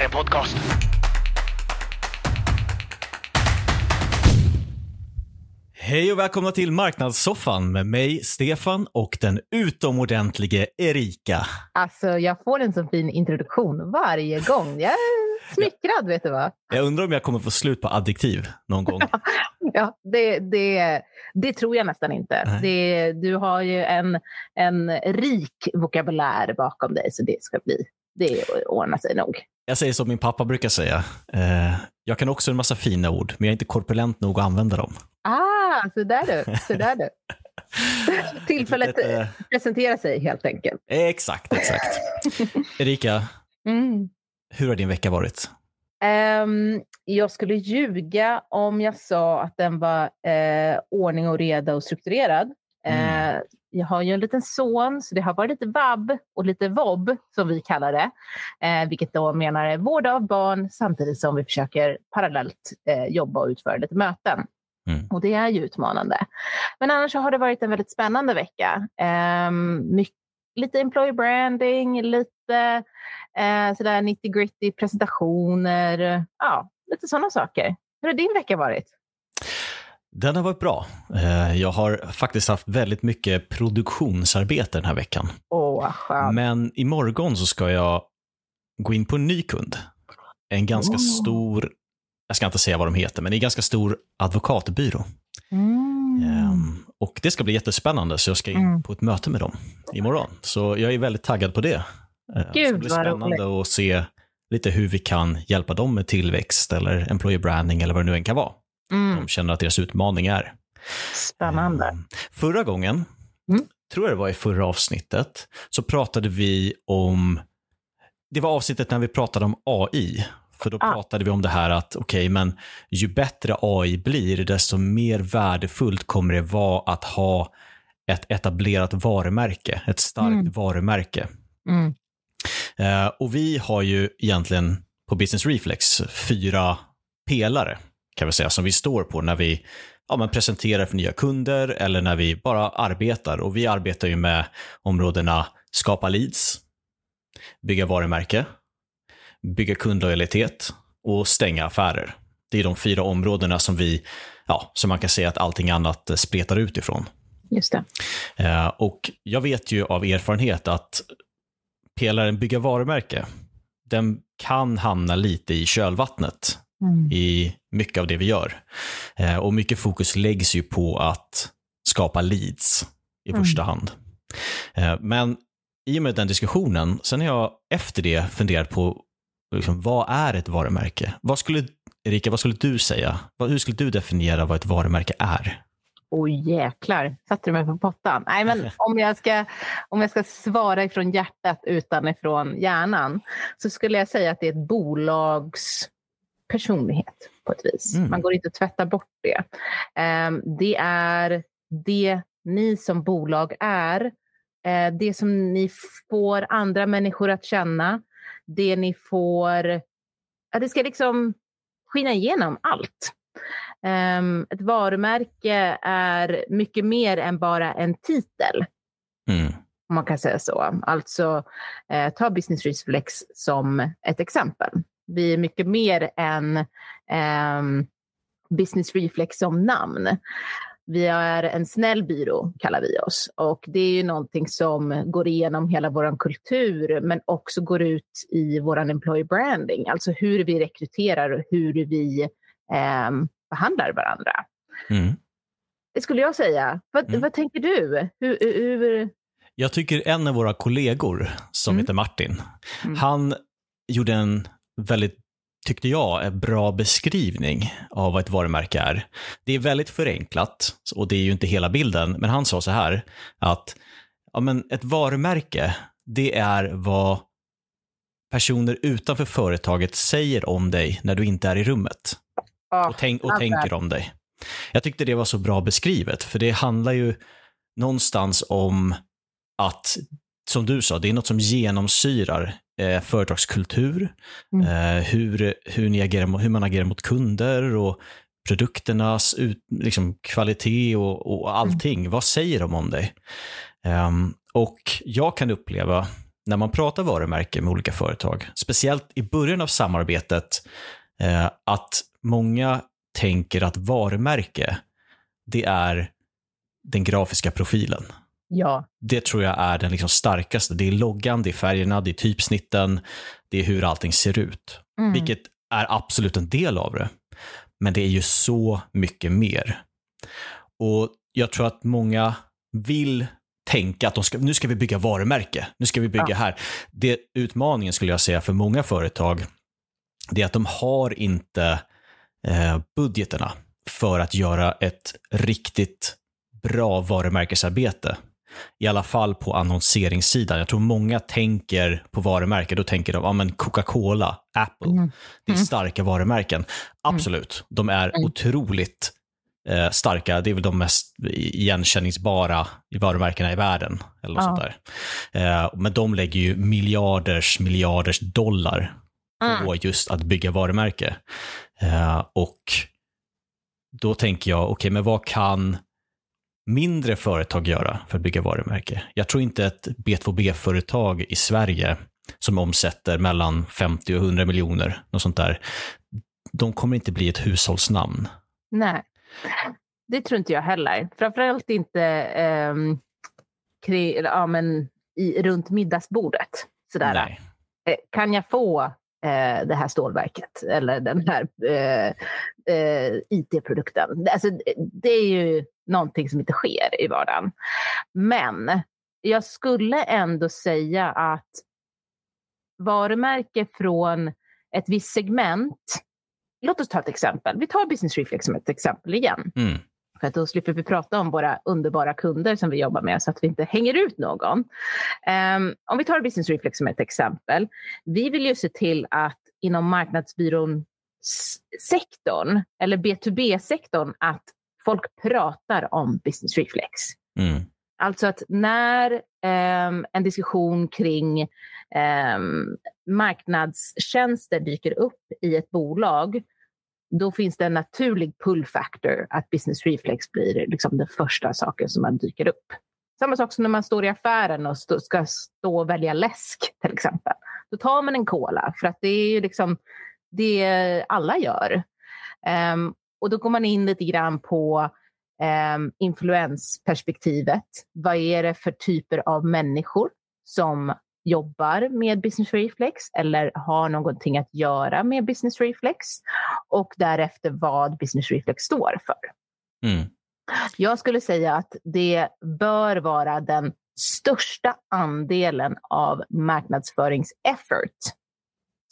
här är en podcast. Hej och välkomna till Marknadssoffan med mig, Stefan och den utomordentlige Erika. Alltså, jag får en så fin introduktion varje gång. Jag är smickrad, vet du vad? Jag undrar om jag kommer få slut på adjektiv någon gång. Ja, det, det, det tror jag nästan inte. Det, du har ju en, en rik vokabulär bakom dig, så det ska bli, det ordnar sig nog. Jag säger som min pappa brukar säga. Eh, jag kan också en massa fina ord, men jag är inte korpulent nog att använda dem. Ah, så där du. Så där du. Tillfället Litet, eh, presentera sig helt enkelt. Exakt, exakt. Erika, Mm. hur har din vecka varit? Ehm, jag skulle ljuga om jag sa att den var eh, ordning och reda och strukturerad. Mm. Eh, jag har ju en liten son, så det har varit lite vabb och lite vobb som vi kallar det. Eh, vilket då menar vård av barn samtidigt som vi försöker parallellt eh, jobba och utföra lite möten. Mm. Och det är ju utmanande. Men annars så har det varit en väldigt spännande vecka. Ehm, mycket, lite employee branding, lite eh, sådär nitty gritty presentationer. Ja, lite sådana saker. Hur har din vecka varit? Den har varit bra. Eh, jag har faktiskt haft väldigt mycket produktionsarbete den här veckan. Åh, vad skönt. Men imorgon så ska jag gå in på en ny kund. En ganska Oh. stor, jag ska inte säga vad de heter, men en ganska stor advokatbyrå. Mm. Ehm, och det ska bli jättespännande, så jag ska in Mm. på ett möte med dem imorgon. Så jag är väldigt taggad på det. Eh, det ska Gud, bli spännande att se lite hur vi kan hjälpa dem med tillväxt eller employer branding eller vad det nu än kan vara. Mm. De känner att deras utmaning är. Spännande. Ehm, Förra gången, Mm. tror jag det var i förra avsnittet, så pratade vi om, det var avsnittet när vi pratade om AI. För då Ah. pratade vi om det här att, okej, men ju bättre AI blir, desto mer värdefullt kommer det vara att ha ett etablerat varumärke, ett starkt Mm. varumärke. Mm. Eh, och vi har ju egentligen på Business Reflex fyra pelare kan vi säga som vi står på när vi ja, men presenterar för nya kunder eller när vi bara arbetar. Och vi arbetar ju med områdena skapa leads, bygga varumärke, bygga kundlojalitet och stänga affärer. Det är de fyra områdena som vi, ja, som man kan säga att allting annat spretar ut ifrån. Just det. Eh, och jag vet ju av erfarenhet att pelaren bygga varumärke, den kan hamna lite i kölvattnet Mm. i mycket av det vi gör. Eh, och mycket fokus läggs ju på att skapa leads i Mm. första hand. Eh, men i och med den diskussionen, sen har jag efter det funderat på liksom, vad är ett varumärke? Vad skulle, Erika, vad skulle du säga? Hur skulle du definiera vad ett varumärke är? Åh jäklar, satte du mig på pottan? Nej, men om jag, ska, om jag ska svara ifrån hjärtat utan ifrån hjärnan så skulle jag säga att det är ett bolags personlighet på ett vis. Mm. Man går inte att tvätta bort det. Ehm, det är det ni som bolag är, eh, det som ni får andra människor att känna, det ni får... Ja, det ska liksom skina igenom allt. Ehm, ett varumärke är mycket mer än bara en titel, Mm. om man kan säga så. Alltså, eh, ta Business Reflex som ett exempel. Vi är mycket mer än ehm, Business Reflex som namn. Vi är en snäll byrå, kallar vi oss. Och det är ju någonting som går igenom hela vår kultur, men också går ut i vår employee branding. Alltså hur vi rekryterar och hur vi ehm, behandlar varandra. Mm. Det skulle jag säga. Vad, Mm. vad tänker du? Hur, hur, Jag tycker en av våra kollegor, som Mm. heter Martin, Mm. han gjorde en väldigt, tyckte jag, en bra beskrivning av vad ett varumärke är. Det är väldigt förenklat och det är ju inte hela bilden, men han sa så här att ja, men ett varumärke, det är vad personer utanför företaget säger om dig när du inte är i rummet Ja, och, tänk, och love tänker om dig. Jag tyckte det var så bra beskrivet, för det handlar ju någonstans om att, som du sa, det är något som genomsyrar eh, företagskultur, Mm. eh, hur, hur, agerar, hur man agerar mot kunder och produkternas ut, liksom, kvalitet och, och allting. Vad säger de om dig? Ehm, och jag kan uppleva när man pratar varumärke med olika företag, speciellt i början av samarbetet, eh, att många tänker att varumärke, det är den grafiska profilen. Ja. Det tror jag är den liksom starkaste. Det är loggan, det är färgerna, det är typsnitten, det är hur allting ser ut. Mm. Vilket är absolut en del av det. Men det är ju så mycket mer. Och jag tror att många vill tänka att de ska, nu ska vi bygga varumärke, nu ska vi bygga Ja. här. Det, utmaningen skulle jag säga för många företag, det är att de har inte eh, budgeterna för att göra ett riktigt bra varumärkesarbete. I alla fall på annonseringssidan. Jag tror många tänker på varumärke, då tänker de, ja men Coca-Cola, Apple, Mm. det är Mm. starka varumärken. Absolut, de är Mm. otroligt eh, starka. Det är väl de mest igenkänningsbara varumärkena i världen. Eller något Ja. där. Eh, men de lägger ju miljarders, miljarders dollar Mm. på just att bygga varumärke. Eh, och då tänker jag, okej, men vad kan mindre företag göra för att bygga varumärke? Jag tror inte ett B2B-företag i Sverige som omsätter mellan 50 och 100 miljoner, något sånt där, de kommer inte bli ett hushållsnamn. Nej, det tror inte jag heller. Framförallt inte ehm, kring, ja, men i, runt middagsbordet. Sådär. Nej. Eh, Kan jag få eh, det här stålverket eller den här eh, eh, IT-produkten? Alltså, det är ju någonting som inte sker i vardagen. Men jag skulle ändå säga att varumärke från ett visst segment Låt oss ta ett exempel. Vi tar Business Reflex som ett exempel igen. Mm. För att då slipper vi prata om våra underbara kunder som vi jobbar med så att vi inte hänger ut någon. Ehm, om vi tar Business Reflex som ett exempel. Vi vill ju se till att inom marknadsbyrån sektorn eller B2B-sektorn att folk pratar om Business Reflex. Mm. Alltså att när ehm, en diskussion kring ehm, marknadstjänster dyker upp i ett bolag, då finns det en naturlig pull factor att business reflex blir liksom den första saken som man dyker upp. Samma sak som när man står i affären och stå, ska stå och välja läsk till exempel. Då tar man en cola för att det är ju liksom det alla gör. Ehm, och då går man in lite grann på um, influensperspektivet. Vad är det för typer av människor som jobbar med Business Reflex eller har någonting att göra med Business Reflex och därefter vad Business Reflex står för. Mm. Jag skulle säga att det bör vara den största andelen av marknadsföringseffort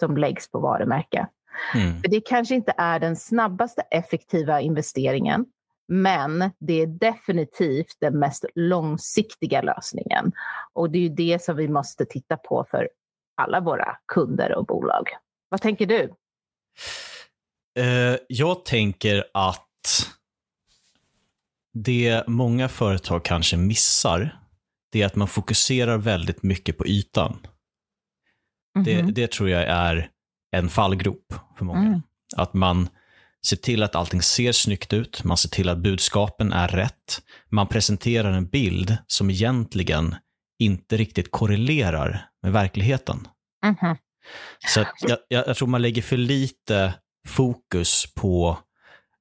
som läggs på varumärke. Mm. För det kanske inte är den snabbaste effektiva investeringen, men det är definitivt den mest långsiktiga lösningen. Och det är ju det som vi måste titta på för alla våra kunder och bolag. Vad tänker du? Eh, jag tänker att det många företag kanske missar, det är att man fokuserar väldigt mycket på ytan. Det, Mhm. det tror jag är en fallgrop för många. Mm. Att man ser till att allting ser snyggt ut, man ser till att budskapen är rätt. Man presenterar en bild som egentligen inte riktigt korrelerar med verkligheten. Mhm. Så jag, jag, tror man lägger för lite fokus på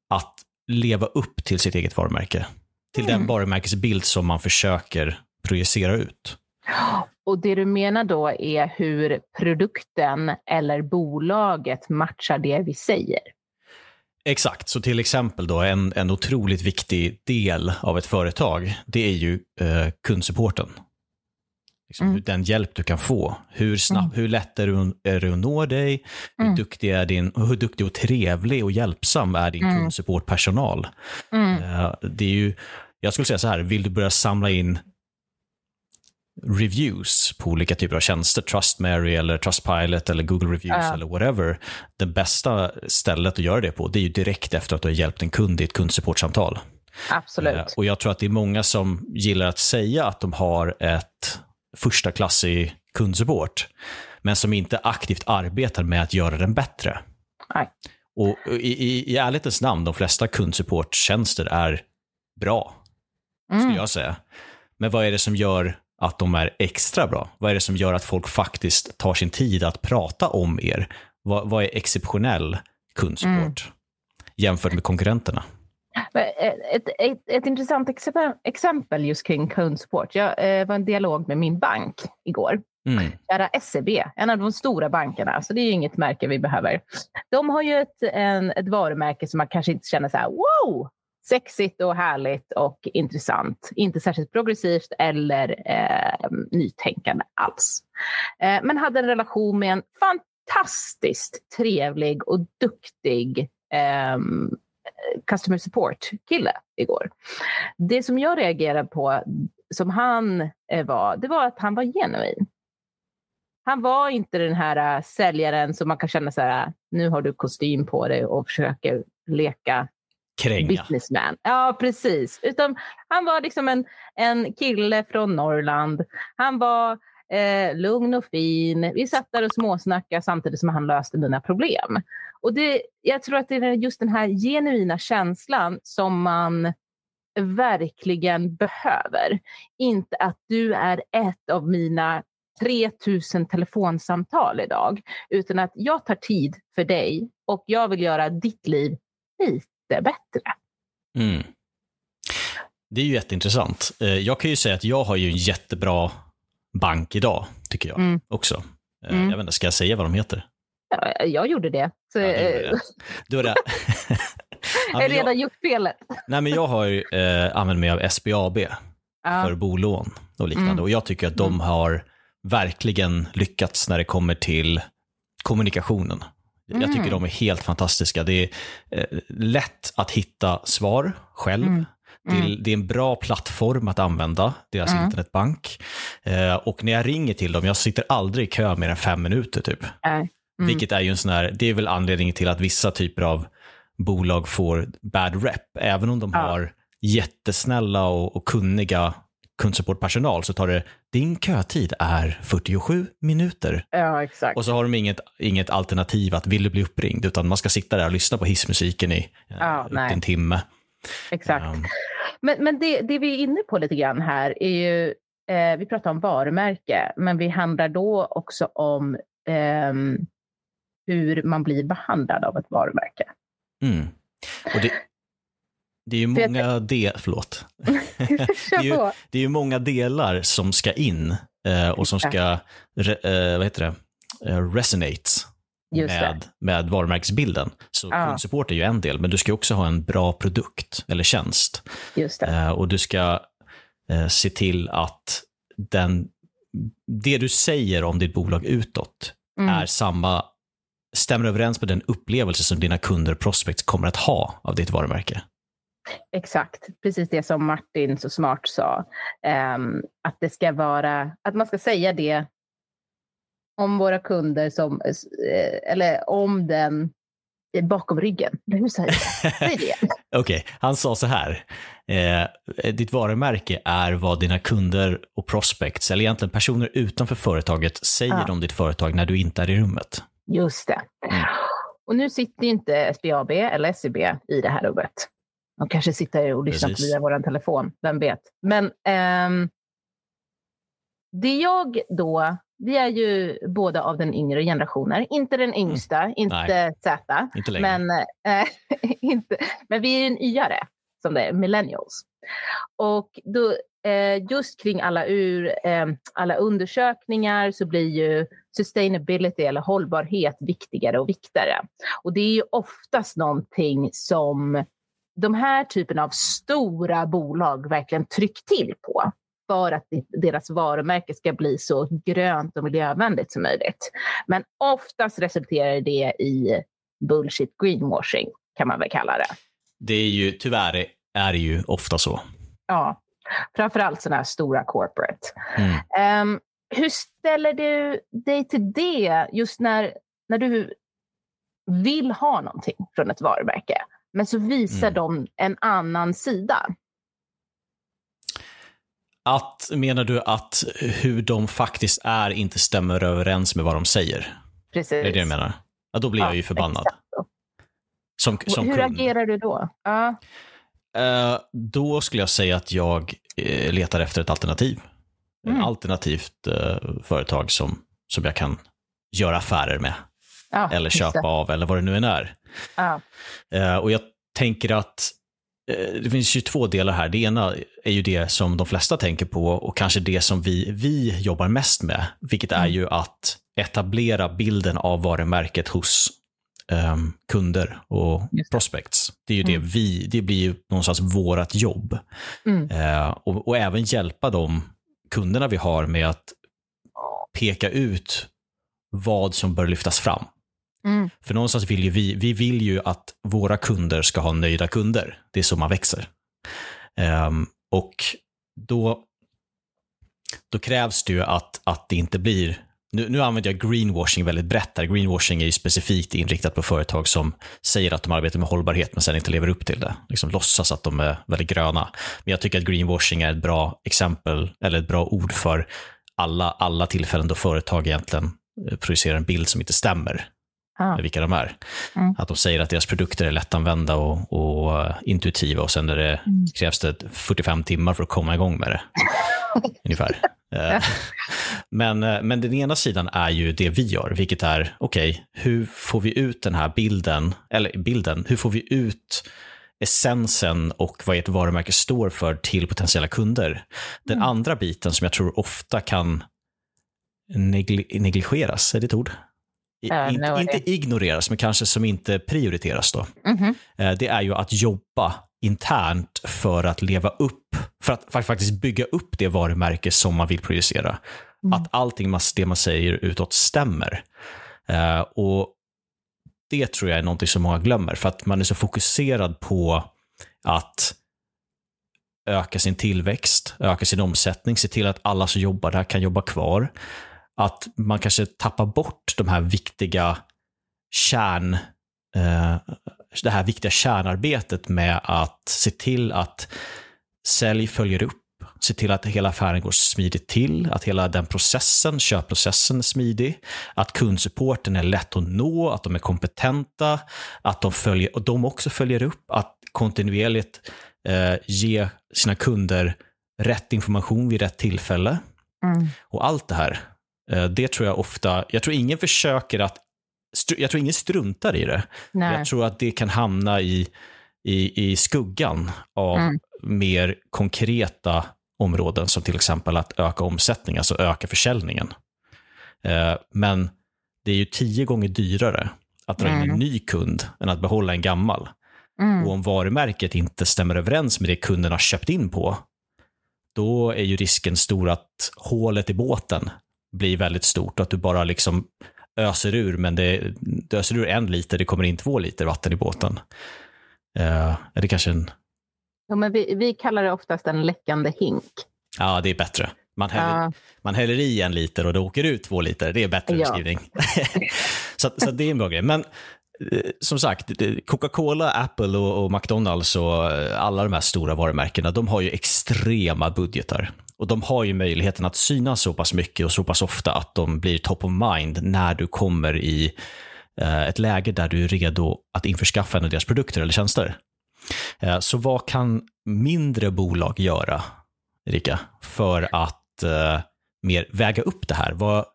att leva upp till sitt eget varumärke. Till den Mm. varumärkesbild som man försöker projicera ut. Och det du menar då är hur produkten eller bolaget matchar det vi säger. Exakt, så till exempel då en, en otroligt viktig del av ett företag, det är ju eh, kundsupporten. Liksom, Mm. Den hjälp du kan få. Hur, snabb, Mm. hur lätt är det, är det att nå dig? Hur, Mm. duktig är din, hur duktig och trevlig och hjälpsam är din Mm. kundsupportpersonal? Mm. Eh, det är ju, jag skulle säga så här, vill du börja samla in reviews på olika typer av tjänster, Trustmary eller Trustpilot eller Google Reviews Ja. eller whatever. Det bästa stället att göra det på, det är ju direkt efter att du har hjälpt en kund i ett kundsupportsamtal. Absolut. Eh, Och jag tror att det är många som gillar att säga att de har ett första klassig kundsupport, men som inte aktivt arbetar med att göra den bättre. Nej. Och i, i, i ärlighetens namn, de flesta kundsupporttjänster är bra, skulle Mm. jag säga. Men vad är det som gör att de är extra bra? Vad är det som gör att folk faktiskt tar sin tid att prata om er? Vad, vad är exceptionell kundsupport mm. jämfört med konkurrenterna? Ett, ett, ett intressant exempel just kring kundsupport. Jag eh, var en dialog med min bank igår. Mm. Kära SEB, en av de stora bankerna, så det är inget märke vi behöver. De har ju ett, en, ett varumärke som man kanske inte känner så här, wow, sexigt och härligt och intressant. Inte särskilt progressivt eller eh, nytänkande alls. Eh, men hade en relation med en fantastiskt trevlig och duktig eh, customer support-kille igår. Det som jag reagerade på, som han eh, var, det var att han var genuin. Han var inte den här eh, säljaren som man kan känna så här, nu har du kostym på dig och försöker leka Kränga. businessman. Ja, precis. Utan han var liksom en, en kille från Norrland. Han var eh, lugn och fin. Vi satt där och småsnackade samtidigt som han löste mina problem. Och det, jag tror att det är just den här genuina känslan som man verkligen behöver. Inte att du är ett av mina 3000 telefonsamtal idag, utan att jag tar tid för dig och jag vill göra ditt liv lite bättre. Mm. Det är ju jätteintressant. Eh, jag kan ju säga att jag har ju en jättebra bank idag, tycker jag mm. också. Eh, mm. Jag vet inte, ska jag säga vad de heter? Ja, jag gjorde det. Så, ja, det. Du har det. jag har redan jag, gjort felet. nej, men jag har ju, eh, använt mig av SBAB ja. för bolån och liknande. Mm. Och jag tycker att de mm. har verkligen lyckats när det kommer till kommunikationen. Mm. Jag tycker mm. de är helt fantastiska. Det är eh, lätt att hitta svar själv. Mm. Mm. Det, är, det, är, en bra plattform att använda, deras mm. internetbank. Eh, och när jag ringer till dem, jag sitter aldrig i kö mer än fem minuter typ. Mm. Vilket är ju en sån här, det är väl anledningen till att vissa typer av bolag får bad rep. Även om de ja. har jättesnälla och, och kunniga kundsupportpersonal så tar det, din kötid är 47 minuter. Ja, exakt. Och så har de inget, inget alternativ att vill du bli uppringd, utan man ska sitta där och lyssna på hissmusiken i ja, upp en timme. Exakt. Um. Men, men det, det vi är inne på lite grann här är ju, eh, vi pratar om varumärke, men vi handlar då också om eh, hur man blir behandlad av ett varumärke. Mm. Och det, det är ju många del, förlåt. det, är ju, det är ju många delar som ska in eh, och som ska re, eh, vad heter det? Eh, resonate med, med varumärkesbilden. Så ja. kundsupport är ju en del, men du ska också ha en bra produkt eller tjänst. Just eh, och du ska eh, se till att den, det du säger om ditt bolag utåt mm. är samma, stämmer överens med den upplevelse som dina kunder och prospects kommer att ha av ditt varumärke. Exakt, precis det som Martin så smart sa. Um, att det ska vara, att man ska säga det om våra kunder som, eh, eller om den bakom ryggen. Hur säger jag? Säg det. Okej, okay. han sa så här. Eh, ditt varumärke är vad dina kunder och prospects, eller egentligen personer utanför företaget, säger ja. om ditt företag när du inte är i rummet. Just det. Mm. Och nu sitter inte SBAB eller SEB i det här rummet. De kanske sitter och lyssnar Precis. via vår telefon, vem vet. Men ehm, det jag då, vi är ju båda av den yngre generationen, inte den mm. yngsta, mm. inte. Z, men, inte, men vi är en yare, som det är, millennials. Och då, eh, just kring alla, ur, eh, alla undersökningar så blir ju sustainability eller hållbarhet viktigare och viktigare. Och det är ju oftast någonting som de här typen av stora bolag verkligen tryckt till på för att deras varumärke ska bli så grönt och miljövänligt som möjligt. Men oftast resulterar det i bullshit greenwashing, kan man väl kalla det. Det är ju, tyvärr är det ju ofta så. Ja, framförallt sådana här stora corporate. Mm. Um, hur ställer du dig till det just när, när du vill ha någonting från ett varumärke? Men så visar mm. de en annan sida. Att, menar du att hur de faktiskt är inte stämmer överens med vad de säger? Precis. Är det du menar? Ja, då blir ja, jag ju förbannad. Som, som hur kund. agerar du då? Ja. Uh, då skulle jag säga att jag uh, letar efter ett alternativ. mm. alternativt eh, företag som, som jag kan göra affärer med. Ja, eller köpa av eller vad det nu än är. Ja. Eh, och jag tänker att eh, det finns ju två delar här. Det ena är ju det som de flesta tänker på och kanske det som vi, vi jobbar mest med, vilket är mm. ju att etablera bilden av varumärket hos um, kunder och prospects. Det är ju mm. det vi, det blir ju någonstans vårt jobb. Mm. Uh, och, och, även hjälpa de kunderna vi har med att peka ut vad som bör lyftas fram. Mm. För någonstans vill ju vi, vi vill ju att våra kunder ska ha nöjda kunder. Det är så man växer. Um, och då, då krävs det ju att, att det inte blir nu, nu använder jag greenwashing väldigt brett där. Greenwashing är ju specifikt inriktat på företag som säger att de arbetar med hållbarhet men sen inte lever upp till det. Liksom låtsas att de är väldigt gröna. Men jag tycker att greenwashing är ett bra exempel, eller ett bra ord för alla, alla tillfällen då företag egentligen eh, producerar en bild som inte stämmer ah. med vilka de är. Mm. Att de säger att deras produkter är lättanvända och, och uh, intuitiva och sen är det, mm. krävs det 45 timmar för att komma igång med det. Ungefär. Eh, men, eh, men den ena sidan är ju det vi gör, vilket är, okej, okay, hur får vi ut den här bilden, eller bilden, hur får vi ut essensen och vad ert varumärke står för till potentiella kunder. Den mm. andra biten som jag tror ofta kan negli negligeras, är det ett ord? Uh, In, no inte ignoreras, men kanske som inte prioriteras då. Mm -hmm. Det är ju att jobba internt för att leva upp, för att, faktiskt bygga upp det varumärke som man vill projicera. Mm. Att allting man, det man säger utåt stämmer. Uh, och det tror jag är någonting som många glömmer, för att man är så fokuserad på att öka sin tillväxt, öka sin omsättning, se till att alla som jobbar där kan jobba kvar. Att man kanske tappar bort de här viktiga kärn, eh, det här viktiga kärnarbetet med att se till att sälj följer upp, se till att hela affären går smidigt till, att hela den processen, köpprocessen är smidig, att kundsupporten är lätt att nå, att de är kompetenta, att de, följer, och de också följer upp, att kontinuerligt eh, ge sina kunder rätt information vid rätt tillfälle. Mm. Och allt det här, det tror jag ofta, jag tror ingen försöker att jag tror ingen struntar i det. Nej. Jag tror att det kan hamna i, i, i skuggan av mm. mer konkreta områden som till exempel att öka omsättningen, alltså öka försäljningen. Eh, men det är ju tio gånger dyrare att dra in mm. en ny kund än att behålla en gammal. Mm. Och om varumärket inte stämmer överens med det kunden har köpt in på, då är ju risken stor att hålet i båten blir väldigt stort och att du bara liksom öser ur, men det, det öser ur en liter, det kommer in två liter vatten i båten. Uh, är det kanske en... Ja, men vi, vi kallar det oftast en läckande hink. Ja, det är bättre. Man häller, uh. man häller i en liter och det åker ut två liter. Det är bättre ja. beskrivning. så, så det är en bra grej. Men eh, som sagt, Coca-Cola, Apple och, och, McDonalds och eh, alla de här stora varumärkena, de har ju extrema budgetar. Och de har ju möjligheten att synas så pass mycket och så pass ofta att de blir top of mind när du kommer i eh, ett läge där du är redo att införskaffa en av deras produkter eller tjänster. Eh, så vad kan mindre bolag göra, Erika, för att eh, mer väga upp det här? Vad,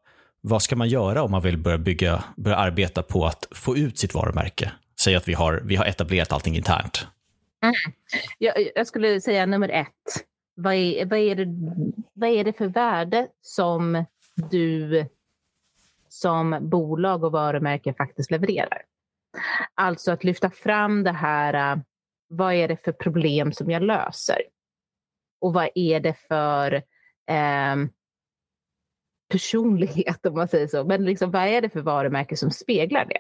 vad ska man göra om man vill börja, bygga, börja arbeta på att få ut sitt varumärke? Säg att vi har, vi har etablerat allting internt. Mm. Jag, jag, skulle säga nummer ett, vad är, vad, är det, vad är det för värde som du som bolag och varumärke faktiskt levererar? Alltså att lyfta fram det här, äh, vad är det för problem som jag löser? Och vad är det för eh, personlighet, om man säger så. Men liksom, vad är det för varumärke som speglar det?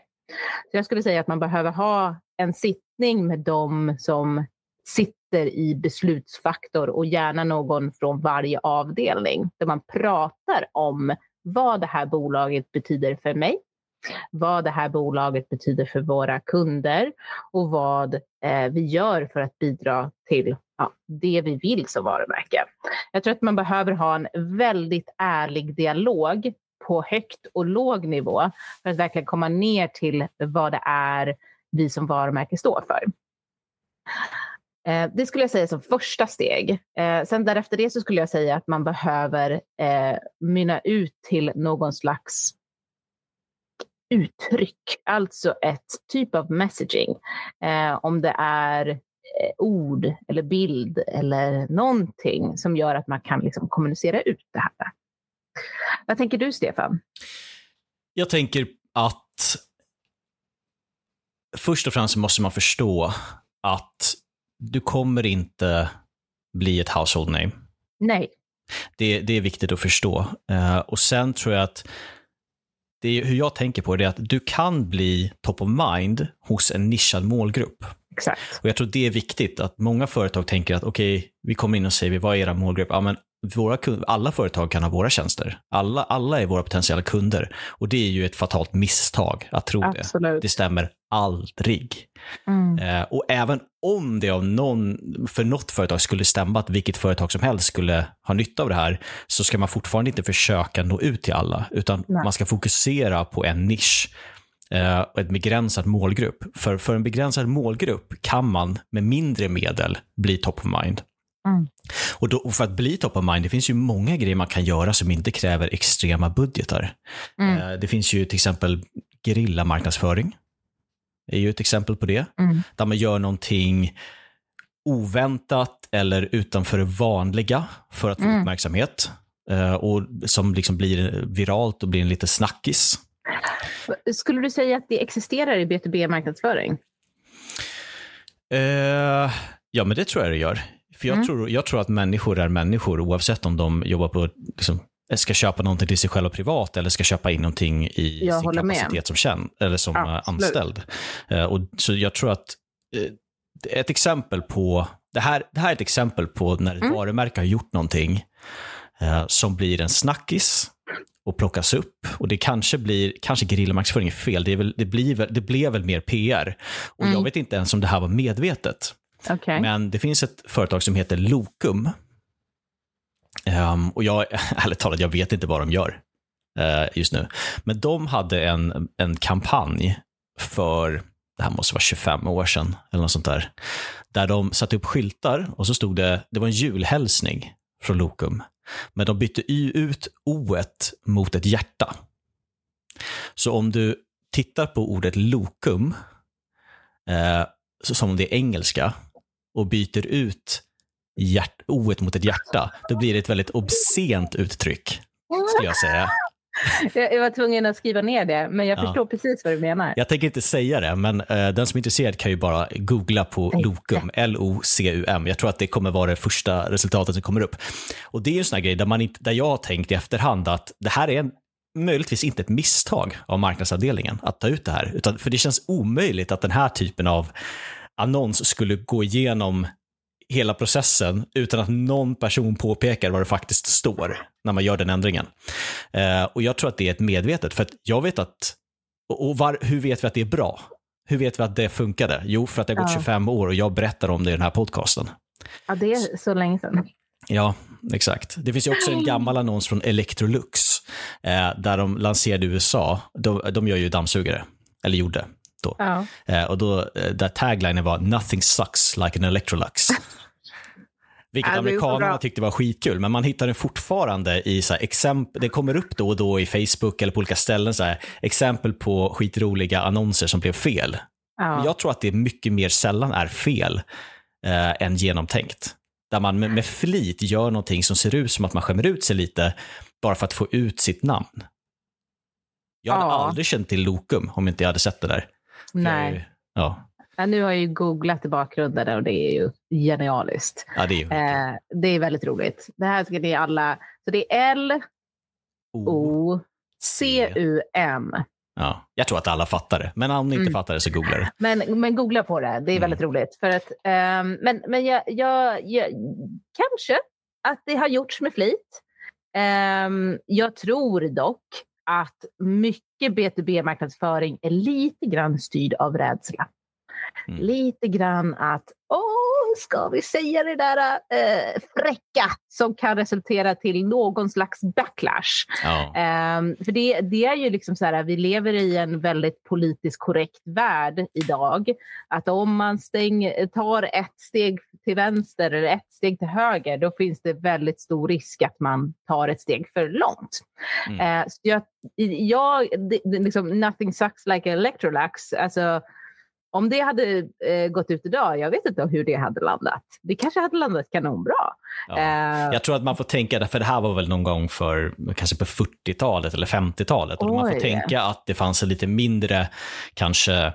Så jag skulle säga att man behöver ha en sittning med dem som sitter sitter i beslutsfaktor och gärna någon från varje avdelning där man pratar om vad det här bolaget betyder för mig, vad det här bolaget betyder för våra kunder och vad eh, vi gör för att bidra till ja, det vi vill som varumärke. Jag tror att man behöver ha en väldigt ärlig dialog på högt och låg nivå för att verkligen komma ner till vad det är vi som varumärke står för. Eh, det skulle jag säga som första steg. Eh, sen därefter det så skulle jag säga att man behöver eh, mynna ut till någon slags uttryck, alltså ett typ av messaging. Eh, om det är eh, ord eller bild eller någonting som gör att man kan liksom kommunicera ut det här. Vad tänker du, Stefan? Jag tänker att först och främst måste man förstå att du kommer inte bli ett household name. Nej. Det, det är viktigt att förstå. Uh, och sen tror jag att det är, hur jag tänker på det är att du kan bli top of mind hos en nischad målgrupp. Exakt. Och Jag tror det är viktigt att många företag tänker att okej, okay, vi kommer in och säger vad är era målgrupp? Ja, men våra, alla företag kan ha våra tjänster. Alla, alla är våra potentiella kunder. Och det är ju ett fatalt misstag att tro Absolut. det. Det stämmer aldrig. Mm. Eh, och även om det av någon, för något företag skulle stämma att vilket företag som helst skulle ha nytta av det här, så ska man fortfarande inte försöka nå ut till alla, utan Nej. man ska fokusera på en nisch eh, och ett begränsat målgrupp. För, för en begränsad målgrupp kan man med mindre medel bli top of mind. Mm. Och, då, och för att bli top of mind, det finns ju många grejer man kan göra som inte kräver extrema budgetar. Mm. Eh, det finns ju till exempel gerillamarknadsföring. Det är ju ett exempel på det. Mm. Där man gör någonting oväntat eller utanför det vanliga för att få Mm. uppmärksamhet. Eh, och som liksom blir viralt och blir en lite snackis. Skulle du säga att det existerar i B2B-marknadsföring? Eh, ja, men det tror jag det gör. För jag, Mm. tror, jag tror att människor är människor oavsett om de jobbar på, liksom, ska köpa någonting till sig själva privat eller ska köpa in någonting i Jag sin håller med. kapacitet som, känn, eller som Absolut. anställd. Eh, och, så jag tror att eh, ett exempel på, det här, det här är ett exempel på när ett Mm. varumärke har gjort någonting eh, som blir en snackis och plockas upp. Och det kanske blir, kanske gerillamarknadsföring är fel, det, är väl, det, blir väl, det blev väl mer PR. Och Mm. jag vet inte ens om det här var medvetet. Okej. Men det finns ett företag som heter Lokum. Um, och jag, ärligt talat, jag vet inte vad de gör uh, just nu. Men de hade en, en kampanj för, det här måste vara 25 år sedan, eller något sånt där. Där de satte upp skyltar och så stod det, det var en julhälsning från Lokum. Men de bytte ut o mot ett hjärta. Så om du tittar på ordet Lokum, eh, så som det är engelska, och byter ut hjärt, o mot ett hjärta, då blir det ett väldigt obscent uttryck, skulle jag säga. Jag, var tvungen att skriva ner det, men jag Ja. förstår precis vad du menar. Jag tänker inte säga det, men eh, den som är intresserad kan ju bara googla på Lokum, L-O-C-U-M. Jag tror att det kommer vara det första resultatet som kommer upp. Och det är ju en sån här grej där, man inte, där jag har tänkt i efterhand att det här är en, möjligtvis inte ett misstag av marknadsavdelningen att ta ut det här, utan för det känns omöjligt att den här typen av annons skulle gå igenom hela processen utan att någon person påpekar vad det faktiskt står när man gör den ändringen. Eh, och jag tror att det är ett medvetet, för att jag vet att, och, var, hur vet vi att det är bra? Hur vet vi att det funkade? Jo, för att det har gått Ja. 25 år och jag berättar om det i den här podcasten. Ja, det är så länge sedan. Ja, exakt. Det finns ju också en gammal annons från Electrolux eh, där de lanserade i USA. De, de gör ju dammsugare, eller gjorde då. Ja. Eh, och då, eh, där taglinen var “Nothing sucks like an Electrolux”. Vilket amerikanerna tyckte var skitkul, men man hittar den fortfarande i så här, exempel, det kommer upp då och då i Facebook eller på olika ställen, så här, exempel på skitroliga annonser som blev fel. Ja. Jag tror att det mycket mer sällan är fel eh, än genomtänkt. Där man med, med flit gör någonting som ser ut som att man skämmer ut sig lite, bara för att få ut sitt namn. Jag hade Ja. aldrig känt till Lokum om inte jag hade sett det där. Är ju- Nej. Ja, Ja, nu har jag ju googlat i bakgrunden och det är ju genialiskt. ja, det är ju Eh, det är väldigt roligt. Det här ska ni alla... Så det är L-O-C-U-M. Ja, jag tror att alla fattar det, men om ni inte Mm. fattar det så googla det. Men, men googla på det, det är Mm. väldigt roligt. För att, ehm, men men jag, jag, jag, kanske att det har gjorts med flit. Ehm, jag tror dock att mycket B2B-marknadsföring är lite grann styrd av rädsla. Mm. Lite grann att åh, ska vi säga det där eh, fräcka som kan resultera till någon slags backlash. Ja. Um, för det, det är ju liksom så här, vi lever i en väldigt politiskt korrekt värld idag. Att om man stäng, tar ett steg till vänster eller ett steg till höger, då finns det väldigt stor risk att man tar ett steg för långt. Mm. Uh, så jag, jag det, det, liksom, nothing sucks like electrolax. Alltså, om det hade eh, gått ut idag, jag vet inte hur det hade landat. Det kanske hade landat kanonbra. Ja. Eh, jag tror att man får tänka, för det här var väl någon gång för kanske på 40-talet eller 50-talet. Och man får tänka att det fanns en lite mindre kanske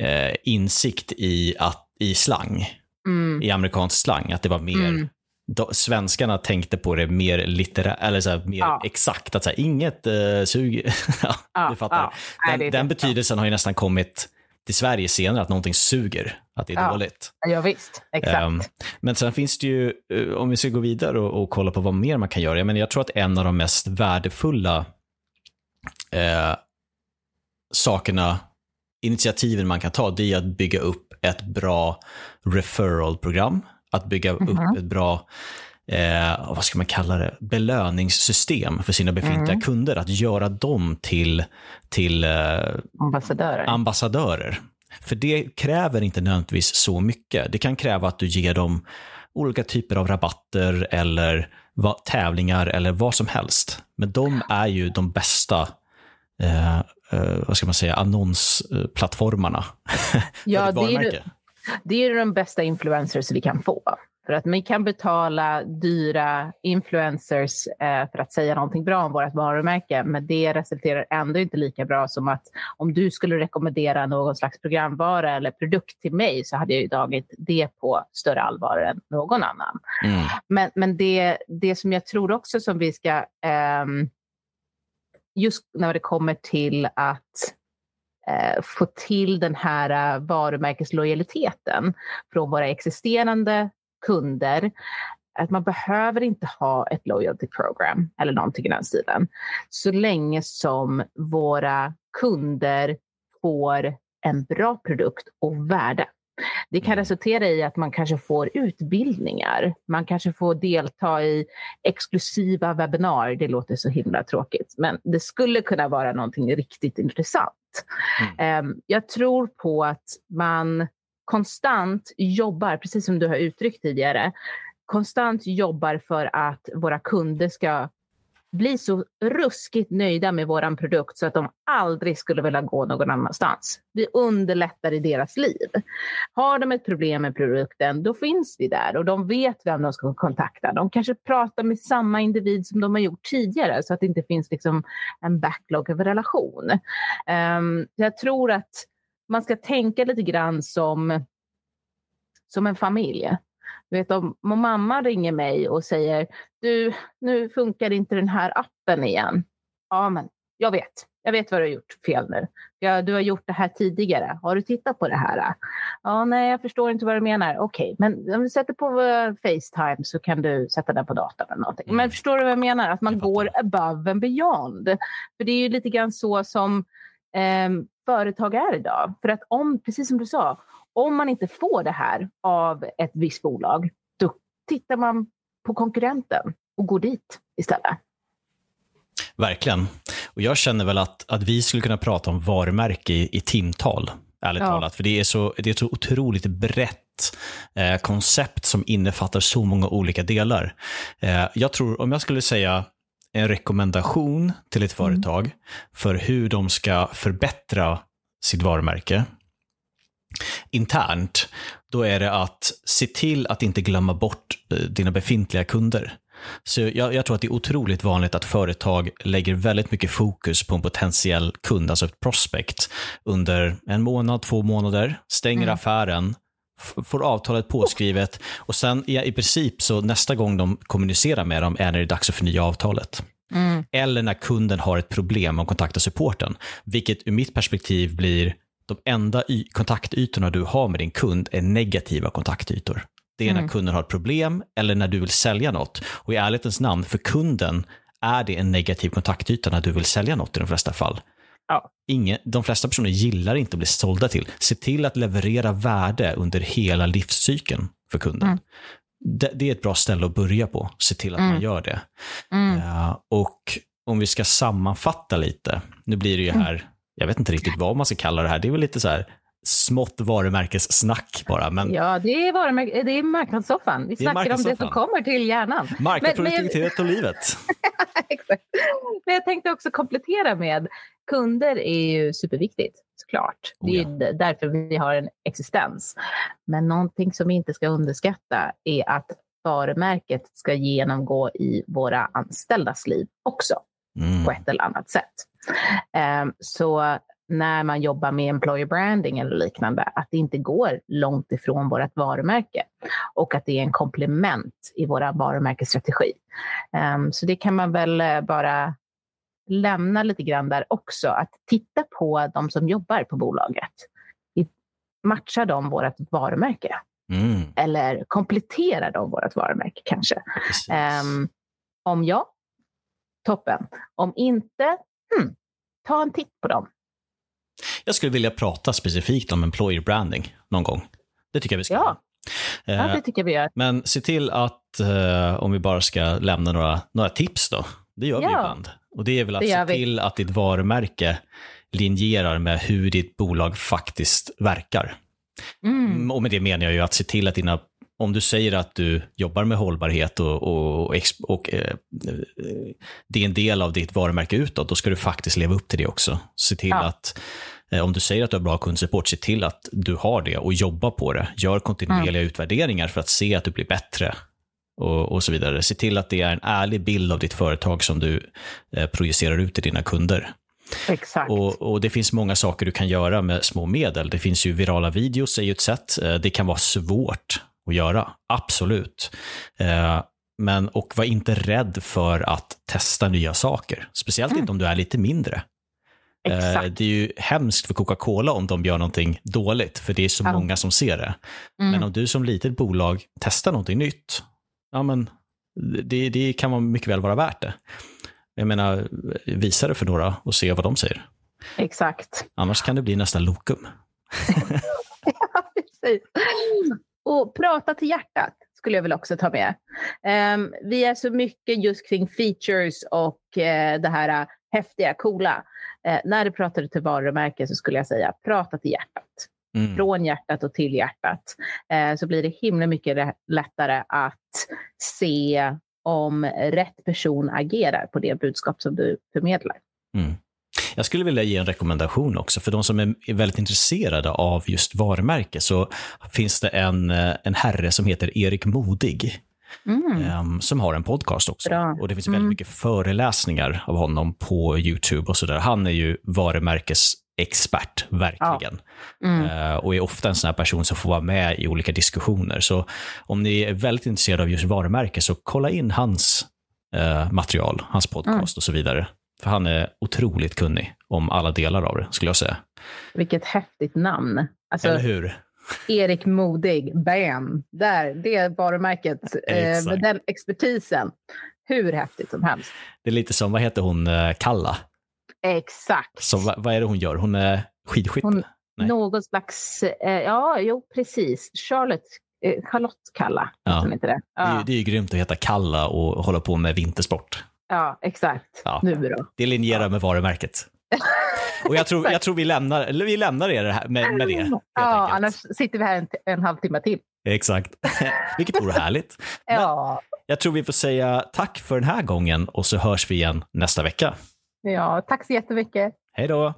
eh, insikt i, att, i slang, mm. i amerikansk slang. Att det var mer mm. Då, svenskarna tänkte på det mer litterärt, eller så här, mer ja. exakt. Att så här, inget uh, sug. ja, du fattar. Den, Nej, den betydelsen har ju nästan kommit till Sverige senare att någonting suger, att det är ja. dåligt. Ja, visst. Exakt. Um, men sen finns det ju, uh, om vi ska gå vidare och, och, kolla på vad mer man kan göra, jag, menar, jag tror att en av de mest värdefulla uh, sakerna, initiativen man kan ta, det är att bygga upp ett bra referral-program, att bygga mm -hmm. upp ett bra eh, vad ska man kalla det, belöningssystem för sina befintliga mm. kunder. Att göra dem till, till eh, ambassadörer. ambassadörer. För det kräver inte nödvändigtvis så mycket. Det kan kräva att du ger dem olika typer av rabatter eller vad, tävlingar eller vad som helst. Men de är ju de bästa eh, eh, vad ska man säga, annonsplattformarna. ja, det är, det är de bästa influencers vi kan få. För att man kan betala dyra influencers eh, för att säga någonting bra om vårt varumärke, men det resulterar ändå inte lika bra som att om du skulle rekommendera någon slags programvara eller produkt till mig så hade jag ju tagit det på större allvar än någon annan. Mm. Men, men det, det som jag tror också som vi ska, eh, just när det kommer till att eh, få till den här uh, varumärkeslojaliteten från våra existerande kunder att man behöver inte ha ett loyalty program eller någonting i den stilen. Så länge som våra kunder får en bra produkt och värde. Det kan mm. resultera i att man kanske får utbildningar. Man kanske får delta i exklusiva webbinar. Det låter så himla tråkigt, men det skulle kunna vara någonting riktigt intressant. Mm. Ehm, jag tror på att man konstant jobbar, precis som du har uttryckt tidigare, konstant jobbar för att våra kunder ska bli så ruskigt nöjda med vår produkt så att de aldrig skulle vilja gå någon annanstans. Vi underlättar i deras liv. Har de ett problem med produkten, då finns vi där och de vet vem de ska kontakta. De kanske pratar med samma individ som de har gjort tidigare så att det inte finns liksom en backlog av relation. Um, jag tror att man ska tänka lite grann som, som en familj. Du vet, om, om mamma ringer mig och säger du, nu funkar inte den här appen igen. Ja, men jag vet. Jag vet vad du har gjort fel nu. Ja, du har gjort det här tidigare. Har du tittat på det här? Ja, nej, jag förstår inte vad du menar. Okej, okay, men om du sätter på eh, Facetime så kan du sätta den på datorn eller någonting. Men förstår du vad jag menar? Att man går above and beyond. För det är ju lite grann så som eh, företag är idag. För att om, precis som du sa, om man inte får det här av ett visst bolag, då tittar man på konkurrenten och går dit istället. Verkligen. Och jag känner väl att, att vi skulle kunna prata om varumärke i, i timtal, ärligt ja. talat. För det är, så, det är ett så otroligt brett eh, koncept som innefattar så många olika delar. Eh, jag tror, om jag skulle säga en rekommendation till ett mm. företag mm. för hur de ska förbättra sitt varumärke internt, då är det att se till att inte glömma bort eh, dina befintliga kunder. Så jag, jag, tror att det är otroligt vanligt att företag lägger väldigt mycket fokus på en potentiell kund, alltså ett prospect, under en månad, två månader, stänger mm. affären, får avtalet påskrivet och sen i, i princip så nästa gång de kommunicerar med dem är när det är dags att förnya avtalet. Mm. Eller när kunden har ett problem och kontaktar supporten. Vilket ur mitt perspektiv blir de enda kontaktytorna du har med din kund är negativa kontaktytor. Det är mm. när kunden har ett problem eller när du vill sälja något. Och i ärlighetens namn, för kunden är det en negativ kontaktyta när du vill sälja något i de flesta fall. Ja. Ingen, de flesta personer gillar inte att bli sålda till. Se till att leverera värde under hela livscykeln för kunden. Mm. Det, det, är ett bra ställe att börja på, se till att Mm. man gör det. Mm. Eh, och om vi ska sammanfatta lite, nu blir det ju Mm. här, jag vet inte riktigt vad man ska kalla det här, det är väl lite så här smått varumärkessnack bara, men Ja, det är, varumärk- det är marknadssoffan. Vi Det snackar om det som kommer till hjärnan. marknad, Men- och livet. Exakt. Men jag tänkte också komplettera med kunder är ju superviktigt såklart. Det är Oh ju därför vi har en existens. Men någonting som vi inte ska underskatta är att varumärket ska genomgå i våra anställdas liv också Mm. på ett eller annat sätt. Ehm, Så när man jobbar med employer branding eller liknande, att det inte går långt ifrån vårt varumärke och att det är en komplement i vår varumärkesstrategi. Ehm, Så det kan man väl eh, bara lämna lite grann där också, att titta på de som jobbar på bolaget. Matchar de vårt varumärke? Mm. Eller kompletterar de vårt varumärke kanske? Ehm, om ja, toppen. Om inte, hmm, ta en titt på dem. Jag skulle vilja prata specifikt om employer branding någon gång. Det tycker jag vi ska. Ja, ja Eh, det tycker jag vi gör. Men se till att, eh, om vi bara ska lämna några, några tips då, det gör vi Ja. ibland. Och det är väl att se vi. till att ditt varumärke linjerar med hur ditt bolag faktiskt verkar. Mm. Och med det menar jag ju att se till att dina, om du säger att du jobbar med hållbarhet och, och, och, och eh, det är en del av ditt varumärke utåt, då ska du faktiskt leva upp till det också. Se till Ja. att, eh, om du säger att du har bra kundsupport, se till att du har det och jobba på det. Gör kontinuerliga utvärderingar för att se att du blir bättre och, och så vidare. Se till att det är en ärlig bild av ditt företag som du eh, projicerar ut till dina kunder. Exakt. Och, och Det finns många saker du kan göra med små medel. Det finns ju virala videos, är ju ett sätt. Eh, Det kan vara svårt att göra, absolut. Eh, Men, och var inte rädd för att testa nya saker. Speciellt inte om du är lite mindre. Eh. Det är ju hemskt för Coca-Cola om de gör någonting dåligt, för det är så Ja. många som ser det. Mm. Men om du som litet bolag testar någonting nytt, ja men det, det kan mycket väl vara värt det. Jag menar, visa det för några och se vad de säger. Exakt. Annars kan det bli nästa lokum. Ja, precis. Och prata till hjärtat skulle jag väl också ta med. Ehm, vi är så mycket just kring features och eh, det här eh, häftiga, coola. Eh, när du pratar till varumärke så skulle jag säga prata till hjärtat. Mm. Från hjärtat och till hjärtat. Så blir det himla mycket lättare att se om rätt person agerar på det budskap som du förmedlar. Mm. Jag skulle vilja ge en rekommendation också. För de som är väldigt intresserade av just varumärke så finns det en, eh, en herre som heter Erik Modig. Mm. em, som har en podcast också. Bra. Och det finns Mm. väldigt mycket föreläsningar av honom på YouTube och sådär. Han är ju varumärkesexpert, verkligen. Mm. Eh, och är ofta en sån här person som får vara med i olika diskussioner. Så om ni är väldigt intresserade av just varumärke så kolla in hans eh, material, hans podcast Mm. och så vidare. För han är otroligt kunnig om alla delar av det, skulle jag säga. Vilket häftigt namn. Alltså, Eller hur? Erik Modig, bam! Där, det är varumärket eh, med den expertisen. Hur häftigt som helst. Det är lite som, vad heter hon, eh, Kalla? Exakt. Så, vad, vad är det hon gör? Hon är skidskytte? Hon- Nej. Någon slags, eh, ja, jo precis. Charlotte, eh, Charlotte Kalla, Ja. inte det? Det, är, Ja, det är ju grymt att heta Kalla och hålla på med vintersport. Ja exakt. Ja. Nu då. Det linjerar med varumärket. Och jag tror, jag tror vi, lämnar, vi lämnar er här med, med det. Ja, enkelt. annars sitter vi här en, en halvtimme till. Exakt. Vilket vore härligt. Men- Ja, Jag tror vi får säga tack för den här gången och så hörs vi igen nästa vecka. ja, tack så jättemycket. Hej då!